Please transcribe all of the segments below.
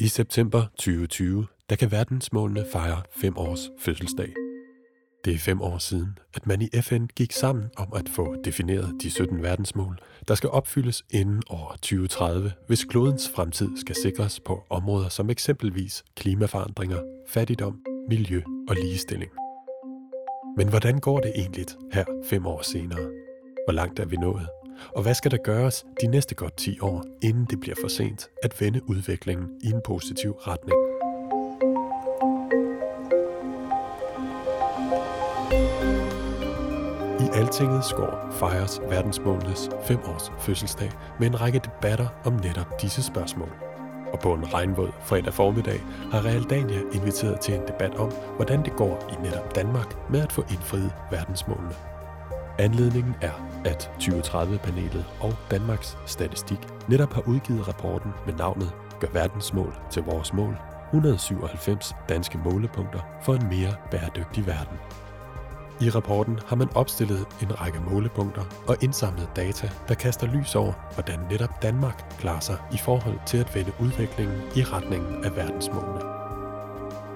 I september 2020, der kan verdensmålene fejre fem års fødselsdag. Det er fem år siden, at man i FN gik sammen om at få defineret de 17 verdensmål, der skal opfyldes inden år 2030, hvis klodens fremtid skal sikres på områder som eksempelvis klimaforandringer, fattigdom, miljø og ligestilling. Men hvordan går det egentlig her fem år senere? Hvor langt er vi nået? Og hvad skal der gøres de næste godt 10 år, inden det bliver for sent at vende udviklingen i en positiv retning? I Altinget Skår fejres verdensmålenes 5 års fødselsdag med en række debatter om netop disse spørgsmål. Og på en regnvåd fredag formiddag har Realdania inviteret til en debat om, hvordan det går i netop Danmark med at få indfriet verdensmålene. Anledningen er, at 2030-panelet og Danmarks Statistik netop har udgivet rapporten med navnet Gør verdensmål til vores mål 197 danske målepunkter for en mere bæredygtig verden. I rapporten har man opstillet en række målepunkter og indsamlet data, der kaster lys over, hvordan netop Danmark klarer sig i forhold til at vende udviklingen i retningen af verdensmålene.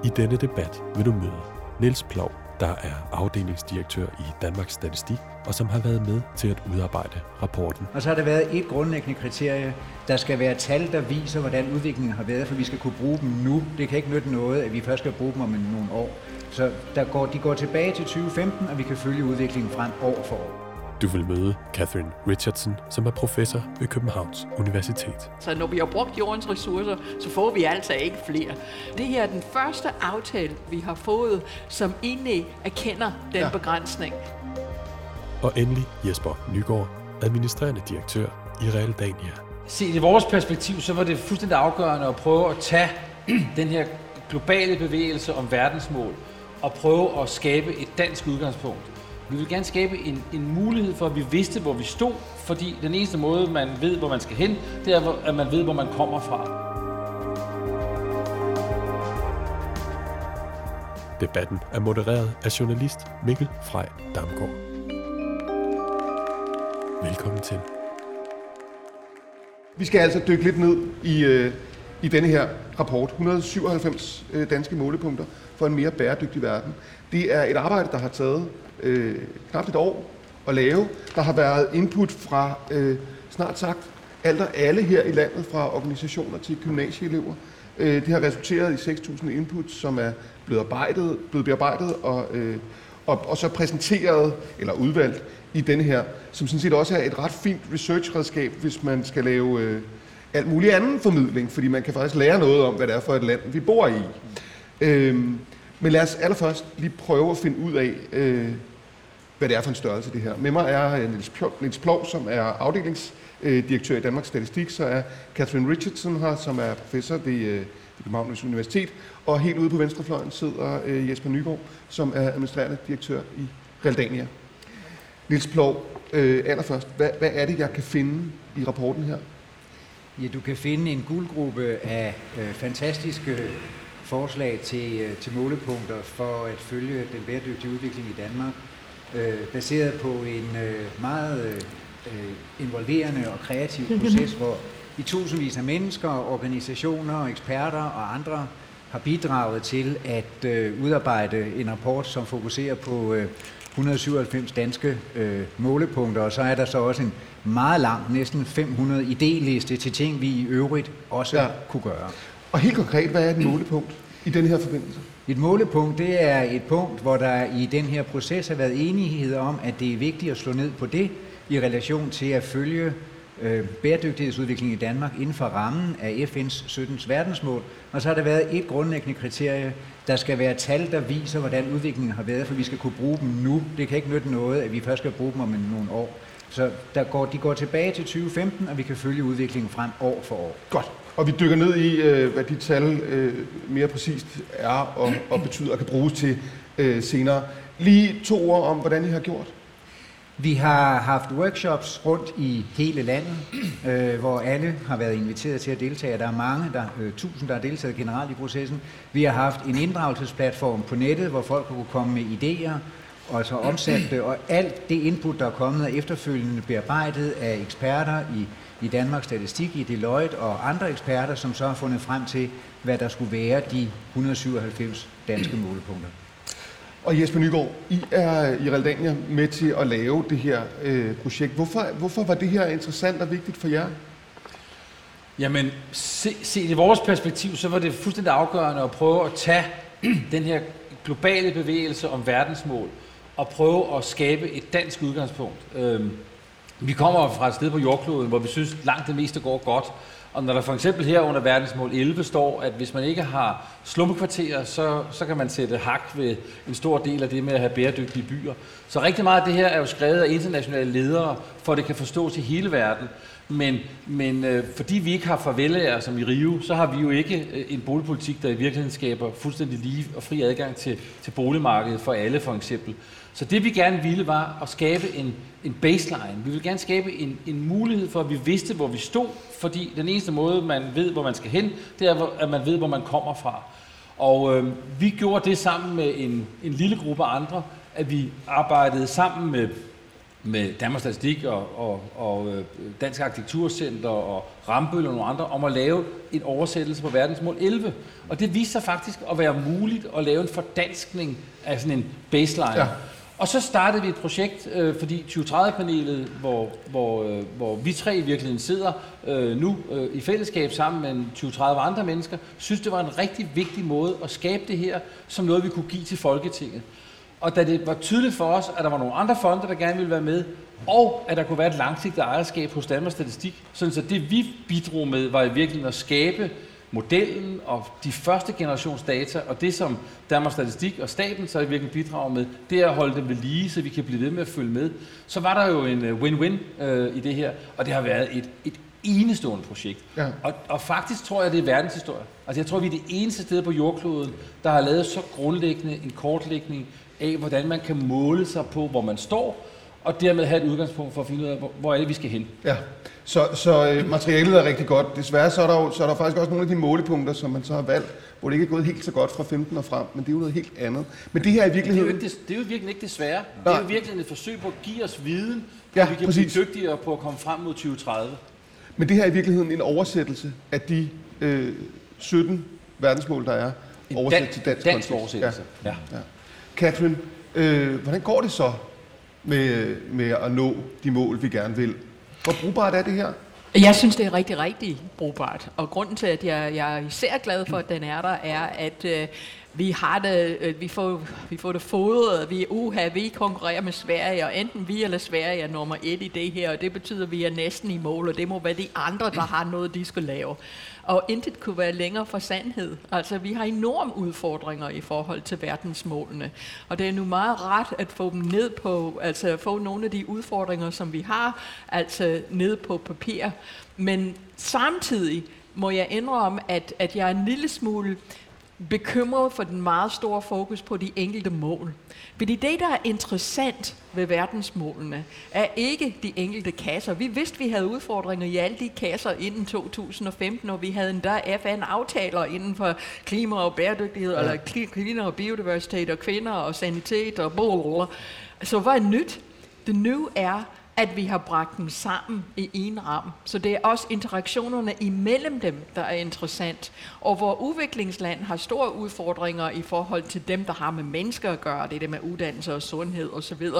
I denne debat vil du møde Niels Plov, der er afdelingsdirektør i Danmarks Statistik, og som har været med til at udarbejde rapporten. Og så har der været et grundlæggende kriterie. Der skal være tal, der viser, hvordan udviklingen har været, for vi skal kunne bruge dem nu. Det kan ikke nytte noget, at vi først skal bruge dem om nogle år. Så der går, de går tilbage til 2015, og vi kan følge udviklingen frem år for år. Du vil møde Catherine Richardson, som er professor ved Københavns Universitet. Så når vi har brugt jordens ressourcer, så får vi altså ikke flere. Det her er den første aftale, vi har fået, som egentlig erkender den ja. begrænsning. Og endelig Jesper Nygaard, administrerende direktør i Realdania. Se, i vores perspektiv, så var det fuldstændig afgørende at prøve at tage den her globale bevægelse om verdensmål og prøve at skabe et dansk udgangspunkt. Vi vil gerne skabe en, en mulighed for, at vi vidste, hvor vi stod, fordi den eneste måde, man ved, hvor man skal hen, det er, at man ved, hvor man kommer fra. Debatten er modereret af journalist Mikkel Frej Damgaard. Velkommen til. Vi skal altså dykke lidt ned i, øh, i denne her rapport. 197 øh, danske målepunkter for en mere bæredygtig verden. Det er et arbejde, der har taget øh, knap et år at lave. Der har været input fra øh, snart sagt alt og alle her i landet, fra organisationer til gymnasieelever. Øh, det har resulteret i 6.000 input, som er blevet, arbejdet, blevet bearbejdet og, øh, og, og så præsenteret eller udvalgt i denne her, som sådan set også er et ret fint research-redskab, hvis man skal lave øh, alt mulig anden formidling, fordi man kan faktisk lære noget om, hvad det er for et land, vi bor i. Øh, men lad os allerførst lige prøve at finde ud af, øh, hvad det er for en størrelse, det her. Med mig er øh, Niels, Plov, Niels Plov, som er afdelingsdirektør i Danmarks Statistik, så er Catherine Richardson her, som er professor ved, øh, Københavns Universitet, og helt ude på venstrefløjen sidder øh, Jesper Nygaard, som er administrerende direktør i Realdania. Niels Plov, allerførst, hvad, hvad er det, jeg kan finde i rapporten her? Ja, du kan finde en guldgruppe af øh, fantastiske forslag til, øh, til målepunkter for at følge den bæredygtige udvikling i Danmark, øh, baseret på en øh, meget øh, involverende og kreativ proces, hvor i tusindvis af mennesker, organisationer, eksperter og andre har bidraget til at øh, udarbejde en rapport, som fokuserer på øh, 197 danske øh, målepunkter, og så er der så også en meget lang, næsten 500 idéliste til ting, vi i øvrigt også ja. kunne gøre. Og helt konkret, hvad er et målepunkt i den her forbindelse? Et målepunkt, det er et punkt, hvor der i den her proces har været enighed om, at det er vigtigt at slå ned på det i relation til at følge øh, bæredygtighedsudvikling i Danmark inden for rammen af FN's 17. verdensmål. Og så har der været et grundlæggende kriterie. Der skal være tal, der viser, hvordan udviklingen har været, for vi skal kunne bruge dem nu. Det kan ikke nytte noget, at vi først skal bruge dem om nogle år. Så der går, de går tilbage til 2015, og vi kan følge udviklingen frem år for år. Godt. Og vi dykker ned i, øh, hvad de tal øh, mere præcist er og, og betyder og kan bruges til øh, senere. Lige to ord om, hvordan I har gjort. Vi har haft workshops rundt i hele landet, øh, hvor alle har været inviteret til at deltage. Der er mange, der øh, tusind, der har deltaget generelt i processen. Vi har haft en inddragelsesplatform på nettet, hvor folk kunne komme med idéer og så omsat det, og alt det input, der er kommet, er efterfølgende bearbejdet af eksperter i, i Danmarks Statistik, i Deloitte og andre eksperter, som så har fundet frem til, hvad der skulle være de 197 danske målepunkter. Og Jesper Nygaard, I er i Realdania med til at lave det her øh, projekt. Hvorfor, hvorfor var det her interessant og vigtigt for jer? Jamen, se, set i vores perspektiv, så var det fuldstændig afgørende at prøve at tage den her globale bevægelse om verdensmål og prøve at skabe et dansk udgangspunkt. Øhm, vi kommer fra et sted på jordkloden, hvor vi synes langt det meste går godt, og når der for eksempel her under verdensmål 11 står, at hvis man ikke har slumkvarterer, så, så kan man sætte hak ved en stor del af det med at have bæredygtige byer. Så rigtig meget af det her er jo skrevet af internationale ledere, for at det kan forstås i hele verden. Men, men øh, fordi vi ikke har farvelager som i Rio, så har vi jo ikke øh, en boligpolitik, der i virkeligheden skaber fuldstændig lige og fri adgang til, til boligmarkedet for alle for eksempel. Så det vi gerne ville var at skabe en, en baseline. Vi ville gerne skabe en, en mulighed for, at vi vidste, hvor vi stod, fordi den eneste måde, man ved, hvor man skal hen, det er, at man ved, hvor man kommer fra. Og øh, vi gjorde det sammen med en, en lille gruppe andre, at vi arbejdede sammen med med Danmarks Statistik og, og, og øh, Dansk Arkitekturcenter og Rambøl og nogle andre om at lave en oversættelse på verdensmål 11. Og det viste sig faktisk at være muligt at lave en fordanskning af sådan en baseline. Ja. Og så startede vi et projekt, øh, fordi 2030-panelet, hvor, hvor, øh, hvor vi tre i virkeligheden sidder øh, nu øh, i fællesskab sammen med 2030 andre mennesker, synes det var en rigtig vigtig måde at skabe det her som noget, vi kunne give til Folketinget. Og da det var tydeligt for os, at der var nogle andre fonde, der gerne ville være med, og at der kunne være et langsigtet ejerskab hos Danmarks Statistik, sådan så det vi bidrog med, var i virkeligheden at skabe modellen og de første generations data, og det som Danmarks Statistik og staten så i virkeligheden bidrager med, det er at holde dem ved lige, så vi kan blive ved med at følge med. Så var der jo en øh, win-win øh, i det her, og det har været et, et enestående projekt. Ja. Og, og faktisk tror jeg, det er verdenshistorie. Altså jeg tror, vi er det eneste sted på jordkloden, der har lavet så grundlæggende en kortlægning af, hvordan man kan måle sig på, hvor man står, og dermed have et udgangspunkt for at finde ud af, hvor, hvor er det, vi skal hen. Ja, så, så øh, materialet er rigtig godt. Desværre så er, der jo, så er der faktisk også nogle af de målepunkter, som man så har valgt, hvor det ikke er gået helt så godt fra 15 og frem, men det er jo noget helt andet. Men det her er i virkeligheden... Det er jo, ikke, det er jo virkelig ikke det svære. Det er jo virkelig et forsøg på at give os viden, ja, vi kan præcis. blive dygtigere på at komme frem mod 2030. Men det her er i virkeligheden en oversættelse af de øh, 17 verdensmål, der er, oversat til dansk, dansk oversættelse. Ja. Ja. Ja. Catherine, øh, hvordan går det så med, med at nå de mål, vi gerne vil? Hvor brugbart er det her? Jeg synes, det er rigtig, rigtig brugbart. Og grunden til, at jeg, jeg er især glad for, at den er der, er, at øh, vi har det, øh, vi får, vi får det fodret, vi, uha, vi konkurrerer med Sverige, og enten vi eller Sverige er nummer et i det her, og det betyder, at vi er næsten i mål, og det må være de andre, der har noget, de skal lave. Og intet kunne være længere for sandhed. Altså, vi har enorme udfordringer i forhold til verdensmålene. Og det er nu meget ret at få dem ned på, altså få nogle af de udfordringer, som vi har, altså ned på papir. Men samtidig må jeg indrømme, at, at jeg er en lille smule bekymret for den meget store fokus på de enkelte mål. Fordi det, der er interessant ved verdensmålene, er ikke de enkelte kasser. Vi vidste, vi havde udfordringer i alle de kasser inden 2015, og vi havde endda FN-aftaler inden for klima og bæredygtighed, ja. eller klima og biodiversitet, og kvinder og sanitet og blablabla. Så hvad er nyt? Det nye er, at vi har bragt dem sammen i en ram. Så det er også interaktionerne imellem dem, der er interessant. Og hvor udviklingsland har store udfordringer i forhold til dem, der har med mennesker at gøre, det er det med uddannelse og sundhed osv.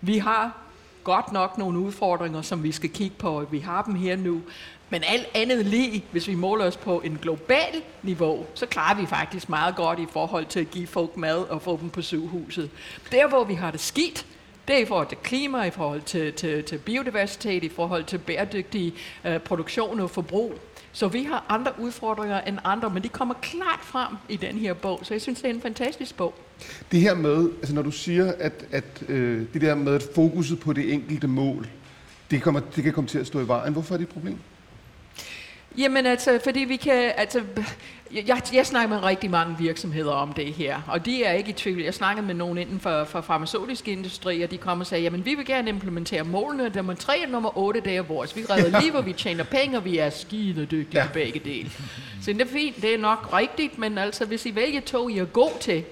Vi har godt nok nogle udfordringer, som vi skal kigge på, og vi har dem her nu. Men alt andet lige, hvis vi måler os på en global niveau, så klarer vi faktisk meget godt i forhold til at give folk mad og få dem på sygehuset. Der, hvor vi har det skidt, det er i forhold til klima, i forhold til, til, til biodiversitet, i forhold til bæredygtig øh, produktion og forbrug. Så vi har andre udfordringer end andre, men de kommer klart frem i den her bog, så jeg synes, det er en fantastisk bog. Det her med, altså når du siger, at, at øh, det der med at fokuset på det enkelte mål, det, kommer, det kan komme til at stå i vejen. Hvorfor er det et problem? Jamen altså, fordi vi kan, altså, jeg, jeg snakker med rigtig mange virksomheder om det her, og de er ikke i tvivl. Jeg snakkede med nogen inden for, for farmaceutisk industri, og de kommer og sagde, jamen vi vil gerne implementere målene, nummer 3 og nummer 8, det er vores. Vi redder liv, og vi tjener penge, og vi er skide dygtige ja. begge dele. Så det er fint, det er nok rigtigt, men altså hvis I vælger to, I er god til,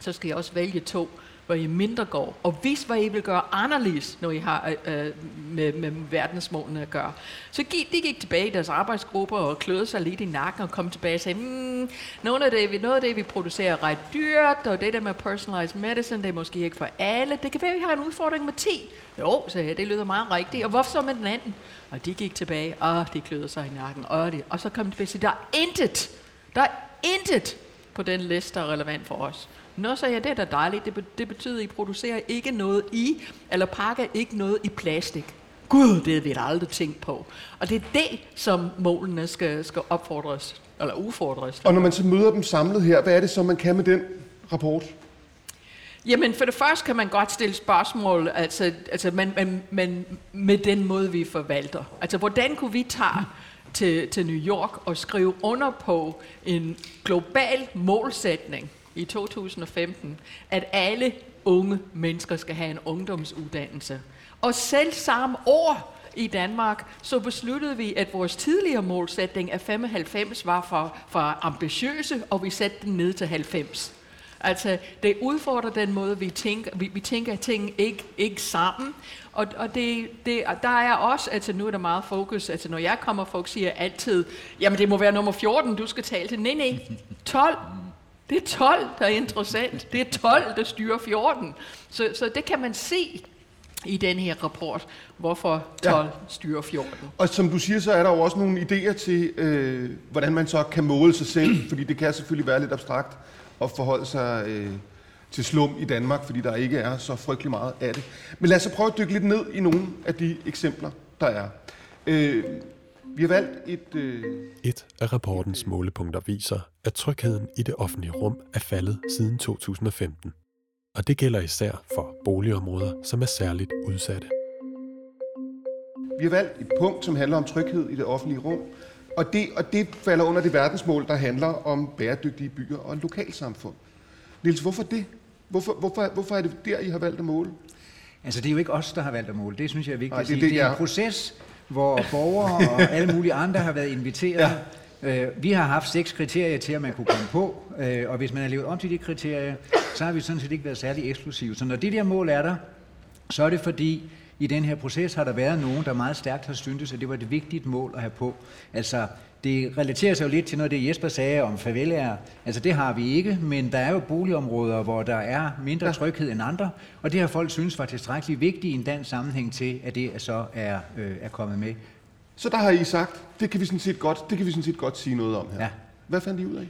så skal I også vælge to, hvor I mindre går, og vis, hvad I vil gøre anderledes, når I har øh, øh med, med verdensmålene at gøre. Så gik, de gik tilbage i deres arbejdsgrupper og kløede sig lidt i nakken og kom tilbage og sagde, mm, noget, af det, noget af det, vi producerer, er ret dyrt, og det der med personalized medicine, det er måske ikke for alle. Det kan være, at vi har en udfordring med 10. Jo, sagde jeg, det lyder meget rigtigt. Og hvorfor så med den anden? Og de gik tilbage, og de kløede sig i nakken, og, de, og så kom de tilbage og sagde, der er intet, der er intet på den liste, der er relevant for os. Nå, så ja, det er da dejligt. Det, det betyder, at I producerer ikke noget i, eller pakker ikke noget i plastik. Gud, det har vi da aldrig tænkt på. Og det er det, som målene skal, skal opfordres, eller ufordres. Og når man så møder dem samlet her, hvad er det så, man kan med den rapport? Jamen, for det første kan man godt stille spørgsmål, altså, altså men, men, men med den måde, vi forvalter. Altså, hvordan kunne vi tage til, til New York og skrive under på en global målsætning i 2015, at alle unge mennesker skal have en ungdomsuddannelse. Og selv samme år i Danmark, så besluttede vi, at vores tidligere målsætning af 95 var for, for ambitiøse, og vi satte den ned til 90. Altså, det udfordrer den måde, vi tænker, vi, vi tænker ting ikke, ikke sammen. Og, og det, det, der er også, altså nu er der meget fokus, altså når jeg kommer, folk siger altid, jamen det må være nummer 14, du skal tale til. Nej, nej, 12. Det er 12, der er interessant. Det er 12, der styrer 14. Så, så det kan man se i den her rapport, hvorfor 12 ja. styrer 14. Og som du siger, så er der jo også nogle idéer til, øh, hvordan man så kan måle sig selv, fordi det kan selvfølgelig være lidt abstrakt at forholde sig øh, til slum i Danmark, fordi der ikke er så frygtelig meget af det. Men lad os så prøve at dykke lidt ned i nogle af de eksempler, der er. Øh, vi har valgt et... Øh... Et af rapportens målepunkter viser, at trygheden i det offentlige rum er faldet siden 2015. Og det gælder især for boligområder, som er særligt udsatte. Vi har valgt et punkt, som handler om tryghed i det offentlige rum, og det, og det falder under det verdensmål, der handler om bæredygtige byer og lokalsamfund. Niels, hvorfor det? Hvorfor, hvorfor, hvorfor er det der, I har valgt at måle? Altså, det er jo ikke os, der har valgt at måle. Det synes jeg er vigtigt Nej, det, at sige. Det, det er en proces, hvor borgere og alle mulige andre har været inviteret. Ja. Øh, vi har haft seks kriterier til, at man kunne komme på, øh, og hvis man har levet om til de kriterier, så har vi sådan set ikke været særlig eksplosive. Så når det der mål er der, så er det fordi, i den her proces har der været nogen, der meget stærkt har syntes, at det var et vigtigt mål at have på. Altså, det relaterer sig jo lidt til noget det, Jesper sagde om favelaer. Altså det har vi ikke, men der er jo boligområder, hvor der er mindre tryghed end andre, og det har folk synes var tilstrækkeligt vigtigt i en dansk sammenhæng til, at det så er, øh, er kommet med. Så der har I sagt, det kan vi sådan set godt, det kan vi sådan set godt sige noget om her. Ja. Hvad fandt I ud af?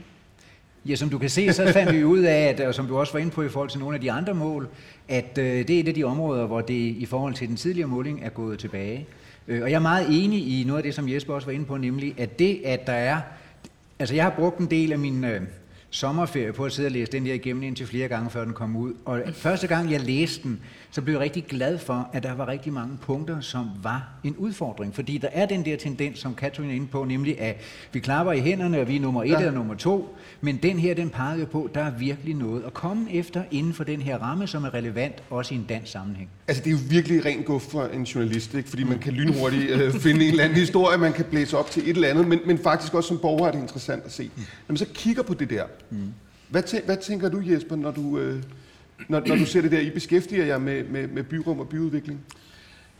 Ja, som du kan se, så fandt vi ud af, at, og som du også var inde på i forhold til nogle af de andre mål, at øh, det er et af de områder, hvor det i forhold til den tidligere måling er gået tilbage. Øh, og jeg er meget enig i noget af det, som Jesper også var inde på, nemlig at det, at der er... Altså jeg har brugt en del af min øh, sommerferie på at sidde og læse den der igennem indtil flere gange, før den kom ud. Og første gang jeg læste den, så blev jeg rigtig glad for, at der var rigtig mange punkter, som var en udfordring. Fordi der er den der tendens, som Katrin er inde på, nemlig at vi klapper i hænderne, og vi er nummer et ja. eller nummer to. Men den her, den peger på, der er virkelig noget at komme efter inden for den her ramme, som er relevant også i en dansk sammenhæng. Altså det er jo virkelig rent guf for en journalist, ikke? fordi man kan lynhurtigt øh, finde en eller anden historie, man kan blæse op til et eller andet, men, men faktisk også som borger er det interessant at se. Når man så kigger på det der, mm. hvad, tæ- hvad tænker du Jesper, når du... Øh, når, når du ser det der, I beskæftiger jer med, med, med byrum og byudvikling?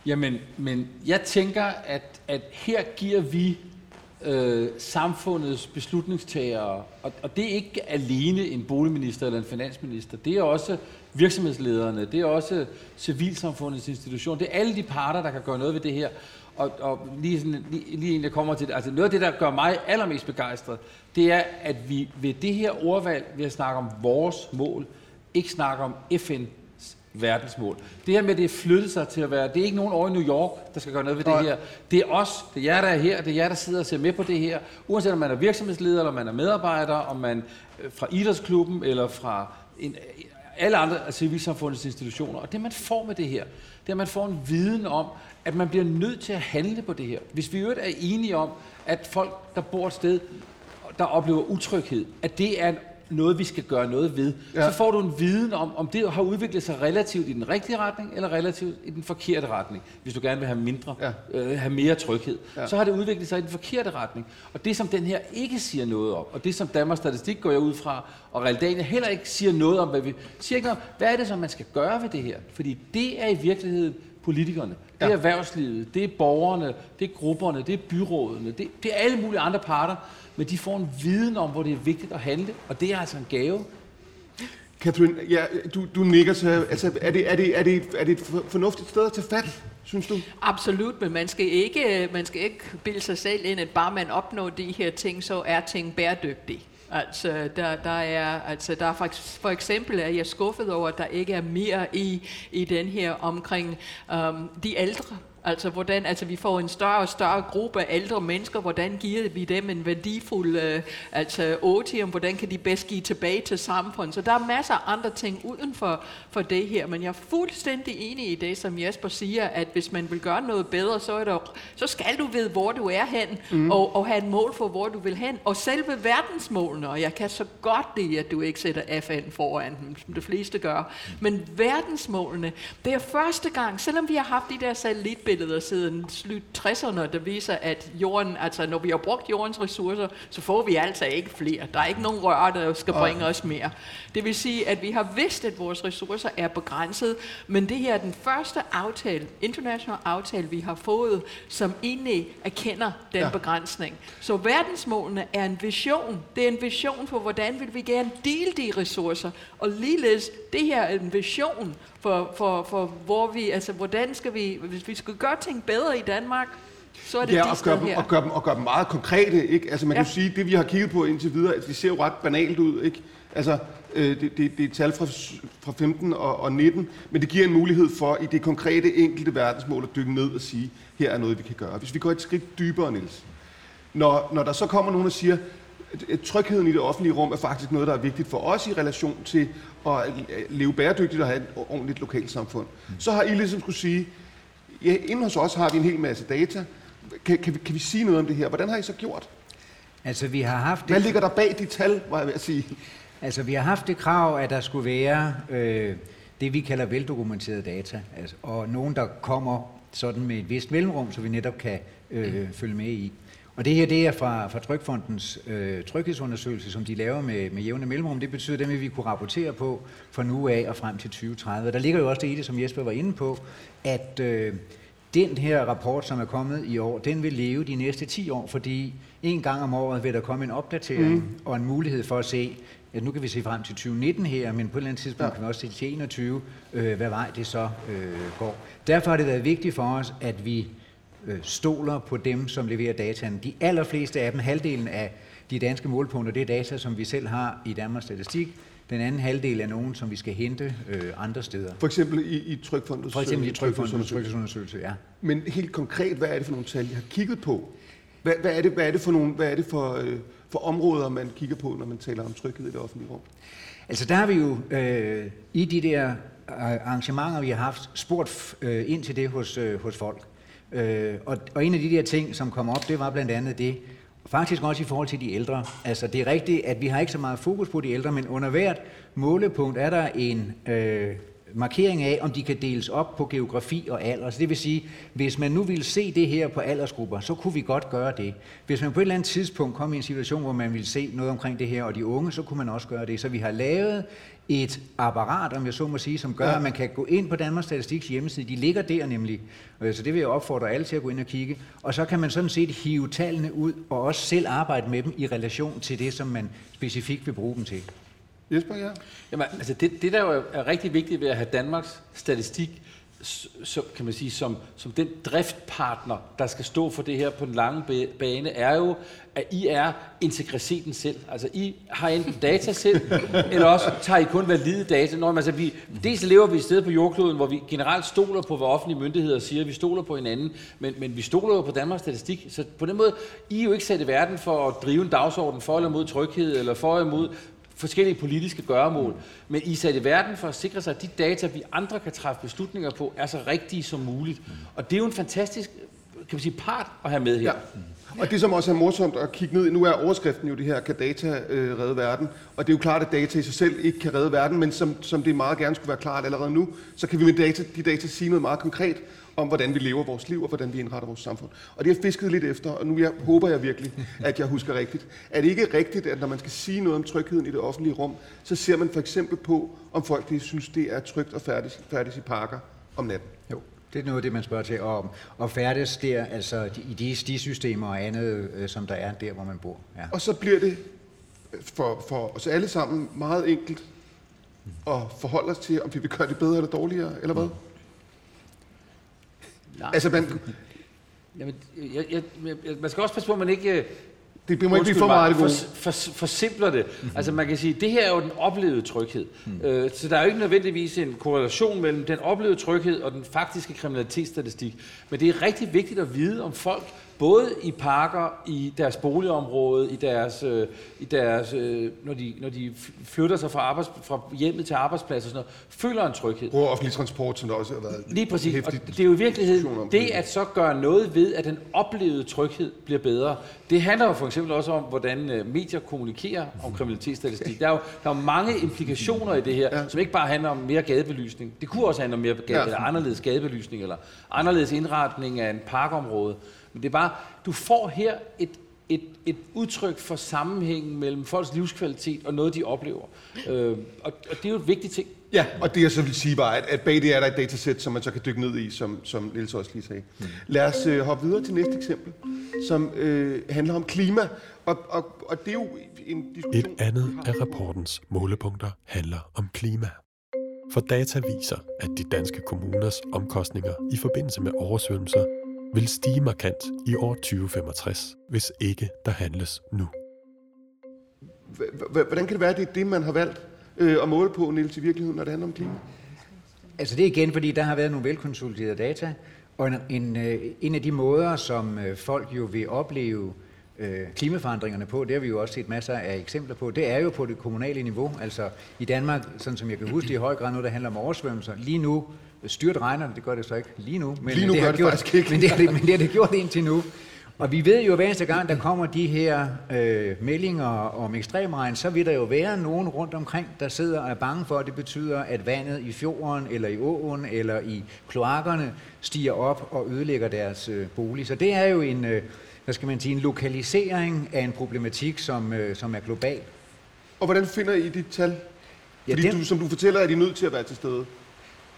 Jamen, men jeg tænker, at, at her giver vi øh, samfundets beslutningstagere, og, og det er ikke alene en boligminister eller en finansminister, det er også virksomhedslederne, det er også civilsamfundets institution, det er alle de parter, der kan gøre noget ved det her. Og, og lige, sådan, lige, lige en, der kommer til det, altså noget af det, der gør mig allermest begejstret, det er, at vi ved det her ordvalg, ved at snakke om vores mål, ikke snakke om FN's verdensmål. Det her med, det er flyttet sig til at være, det er ikke nogen over i New York, der skal gøre noget ved det her. Det er os, det er jer, der er her, det er jer, der sidder og ser med på det her. Uanset om man er virksomhedsleder, eller man er medarbejder, om man øh, fra idrætsklubben, eller fra en, alle andre af civilsamfundets institutioner. Og det, man får med det her, det er, at man får en viden om, at man bliver nødt til at handle på det her. Hvis vi øvrigt er enige om, at folk, der bor et sted, der oplever utryghed, at det er en noget, vi skal gøre noget ved, ja. så får du en viden om, om det har udviklet sig relativt i den rigtige retning, eller relativt i den forkerte retning. Hvis du gerne vil have mindre, ja. øh, have mere tryghed, ja. så har det udviklet sig i den forkerte retning. Og det, som den her ikke siger noget om, og det, som Danmarks Statistik går jeg ud fra, og Realdania heller ikke siger noget om, hvad vi siger ikke om, hvad er det, som man skal gøre ved det her? Fordi det er i virkeligheden politikerne, det er ja. erhvervslivet, det er borgerne, det er grupperne, det er byrådene, det, det er alle mulige andre parter, men de får en viden om, hvor det er vigtigt at handle, og det er altså en gave. Catherine, ja, du, du nikker til, altså, er det, er, det, er, det, er det et fornuftigt sted at tage fat, synes du? Absolut, men man skal ikke, man skal ikke bilde sig selv ind, at bare man opnår de her ting, så er ting bæredygtige. Altså, der, der er, altså, der er for, for eksempel er jeg skuffet over, at der ikke er mere i, i den her omkring um, de ældre. Altså, hvordan, altså vi får en større og større gruppe af ældre mennesker, hvordan giver vi dem en værdifuld øh, altså, otium, hvordan kan de bedst give tilbage til samfundet. Så der er masser af andre ting uden for, for det her, men jeg er fuldstændig enig i det, som Jesper siger, at hvis man vil gøre noget bedre, så, er der, så skal du vide, hvor du er hen, mm. og, og have et mål for, hvor du vil hen. Og selve verdensmålene, og jeg kan så godt lide, at du ikke sætter FN foran dem, som de fleste gør, men verdensmålene, det er første gang, selvom vi har haft de der satellitbilleder, billeder siden slut 60'erne, der viser, at jorden, altså når vi har brugt jordens ressourcer, så får vi altså ikke flere. Der er ikke nogen rør, der skal bringe os mere. Det vil sige, at vi har vidst, at vores ressourcer er begrænset, men det her er den første aftale, international aftale, vi har fået, som egentlig erkender den ja. begrænsning. Så verdensmålene er en vision. Det er en vision for, hvordan vil vi gerne dele de ressourcer. Og ligeledes, det her er en vision for, for, for hvor vi, altså hvordan skal vi, hvis vi skal gøre ting bedre i Danmark, så er det ja, og gør, dem, her. Og gør, dem, og gør dem meget konkrete, ikke? Altså man ja. kan sige, det vi har kigget på indtil videre, altså, det ser jo ret banalt ud, ikke? Altså, øh, det, det, det er tal fra, fra 15 og, og 19, men det giver en mulighed for i det konkrete enkelte verdensmål at dykke ned og sige, her er noget, vi kan gøre. Hvis vi går et skridt dybere, Niels, når, når der så kommer nogen og siger, trygheden i det offentlige rum er faktisk noget, der er vigtigt for os i relation til at leve bæredygtigt og have et ordentligt lokalsamfund. Så har I ligesom skulle sige, ja, inden hos os har vi en hel masse data. Kan, kan, vi, kan vi sige noget om det her? Hvordan har I så gjort? Altså, vi har haft... Hvad ligger der bag de tal, var jeg ved at sige? Altså, vi har haft det krav, at der skulle være øh, det, vi kalder veldokumenterede data. Altså, og nogen, der kommer sådan med et vist mellemrum, så vi netop kan øh, følge med i. Og det her det er fra, fra Trykfondens øh, tryghedsundersøgelse, som de laver med, med jævne mellemrum. Det betyder, at dem vil vi kunne rapportere på fra nu af og frem til 2030. Der ligger jo også det i det, som Jesper var inde på, at øh, den her rapport, som er kommet i år, den vil leve de næste 10 år, fordi en gang om året vil der komme en opdatering mm. og en mulighed for at se, ja, nu kan vi se frem til 2019 her, men på et eller andet tidspunkt ja. kan vi også se til 2021, øh, hvad vej det så øh, går. Derfor har det været vigtigt for os, at vi øh, stoler på dem, som leverer dataen. De allerfleste af dem, halvdelen af de danske målpunkter, det er data, som vi selv har i Danmarks Statistik. Den anden halvdel er nogen, som vi skal hente øh, andre steder. For eksempel i, i Trykfondets For eksempel i Trykfondets trykfondsundersøgelse, ja. Men helt konkret, hvad er det for nogle tal, I har kigget på? Hvad, hvad, er, det, hvad er det for nogle, hvad er det for, øh, for områder, man kigger på, når man taler om tryghed i det offentlige rum? Altså der har vi jo øh, i de der øh, arrangementer, vi har haft, spurgt øh, ind til det hos, øh, hos folk. Øh, og, og en af de der ting, som kom op, det var blandt andet det, faktisk også i forhold til de ældre. Altså det er rigtigt, at vi har ikke så meget fokus på de ældre, men under hvert målepunkt er der en øh, markering af, om de kan deles op på geografi og alder. Så det vil sige, hvis man nu ville se det her på aldersgrupper, så kunne vi godt gøre det. Hvis man på et eller andet tidspunkt kom i en situation, hvor man ville se noget omkring det her og de unge, så kunne man også gøre det. Så vi har lavet et apparat, om jeg så må sige, som gør, ja. at man kan gå ind på Danmarks Statistiks hjemmeside. De ligger der nemlig, så det vil jeg opfordre alle til at gå ind og kigge. Og så kan man sådan set hive tallene ud, og også selv arbejde med dem i relation til det, som man specifikt vil bruge dem til. Jesper, ja. Jamen, altså det, det der jo er rigtig vigtigt ved at have Danmarks statistik, så kan man sige, som, som den driftpartner, der skal stå for det her på den lange bane, er jo, at I er integriteten selv. Altså, I har enten data selv, eller også tager I kun valide data. Når, altså, vi, dels lever vi et sted på jordkloden, hvor vi generelt stoler på, hvad offentlige myndigheder siger. Vi stoler på hinanden, men, men vi stoler jo på Danmarks Statistik. Så på den måde, I er jo ikke sat i verden for at drive en dagsorden for eller mod tryghed, eller for eller imod forskellige politiske gøremål. Men I er sat i verden for at sikre sig, at de data, vi andre kan træffe beslutninger på, er så rigtige som muligt. Og det er jo en fantastisk kan man sige, part at have med her. Ja. Og det, som også er morsomt at kigge ned i, nu er overskriften jo det her, kan data øh, redde verden? Og det er jo klart, at data i sig selv ikke kan redde verden, men som, som det meget gerne skulle være klart allerede nu, så kan vi med data, de data sige noget meget konkret om, hvordan vi lever vores liv og hvordan vi indretter vores samfund. Og det har jeg fisket lidt efter, og nu jeg, håber jeg virkelig, at jeg husker rigtigt. Er det ikke rigtigt, at når man skal sige noget om trygheden i det offentlige rum, så ser man for eksempel på, om folk de synes, det er trygt at færdes, færdes i parker om natten? Det er noget af det, man spørger til. Og, og færdes der, altså i de stisystemer og andet, øh, som der er der, hvor man bor. Ja. Og så bliver det for, for os alle sammen meget enkelt at forholde os til, om vi vil gøre det bedre eller dårligere, eller hvad? Nej. Altså, man, Jamen, jeg, jeg, jeg, man skal også passe på, at man ikke... det må ikke blive for meget gode. for, for, forsimpler det. Mm-hmm. Altså man kan sige, det her er jo den oplevede tryghed. Mm. Øh, så der er jo ikke nødvendigvis en korrelation mellem den oplevede tryghed og den faktiske kriminalitetsstatistik. Men det er rigtig vigtigt at vide, om folk både i parker, i deres boligområde, i deres, øh, i deres øh, når, de, når de flytter sig fra, arbejds, fra hjemmet til arbejdsplads og sådan noget, føler en tryghed. Bruger offentlig transport, som der også har været Lige præcis. Og det er jo i virkeligheden det at så gøre noget ved, at den oplevede tryghed bliver bedre. Det handler jo for eksempel også om, hvordan øh, medier kommunikerer om kriminalitetsstatistik. Der er jo der er mange implikationer i det her, ja. som ikke bare handler om mere gadebelysning. Det kunne også handle om mere gade, Ja. eller anderledes gadebelysning, eller anderledes indretning af en parkområde. Men det er bare, du får her et, et, et udtryk for sammenhængen mellem folks livskvalitet og noget, de oplever. Øh, og, og det er jo et vigtigt ting. Ja, og det jeg så vil sige var, at, at bag det er der et datasæt, som man så kan dykke ned i, som, som Niels også lige sagde. Mm. Lad os øh, hoppe videre til næste eksempel, som øh, handler om klima. Og, og, og det er jo en diskussion... Et andet af rapportens målepunkter handler om klima. For data viser, at de danske kommuners omkostninger i forbindelse med oversvømmelser vil stige markant i år 2065, hvis ikke der handles nu. Hvordan kan det være, at det er det, man har valgt øh, at måle på, Niels, i virkeligheden, når det handler om klima? Altså det er igen, fordi der har været nogle velkonsoliderede data, og en, en, øh, en af de måder, som øh, folk jo vil opleve øh, klimaforandringerne på, det har vi jo også set masser af eksempler på, det er jo på det kommunale niveau. Altså i Danmark, sådan som jeg kan huske det, i høj grad noget, der handler om oversvømmelser. Lige nu styrt regner det, det gør det så ikke lige nu. Men Lige nu det har det gjort, faktisk ikke. Men det, har det, men det har det gjort indtil nu. Og vi ved jo, at hver eneste gang, der kommer de her øh, meldinger om ekstremregn, så vil der jo være nogen rundt omkring, der sidder og er bange for, at det betyder, at vandet i fjorden, eller i åen, eller i kloakkerne stiger op og ødelægger deres øh, bolig. Så det er jo en, øh, hvad skal man sige, en lokalisering af en problematik, som, øh, som er global. Og hvordan finder I de tal? Ja, Fordi dem- du, som du fortæller, er de nødt til at være til stede.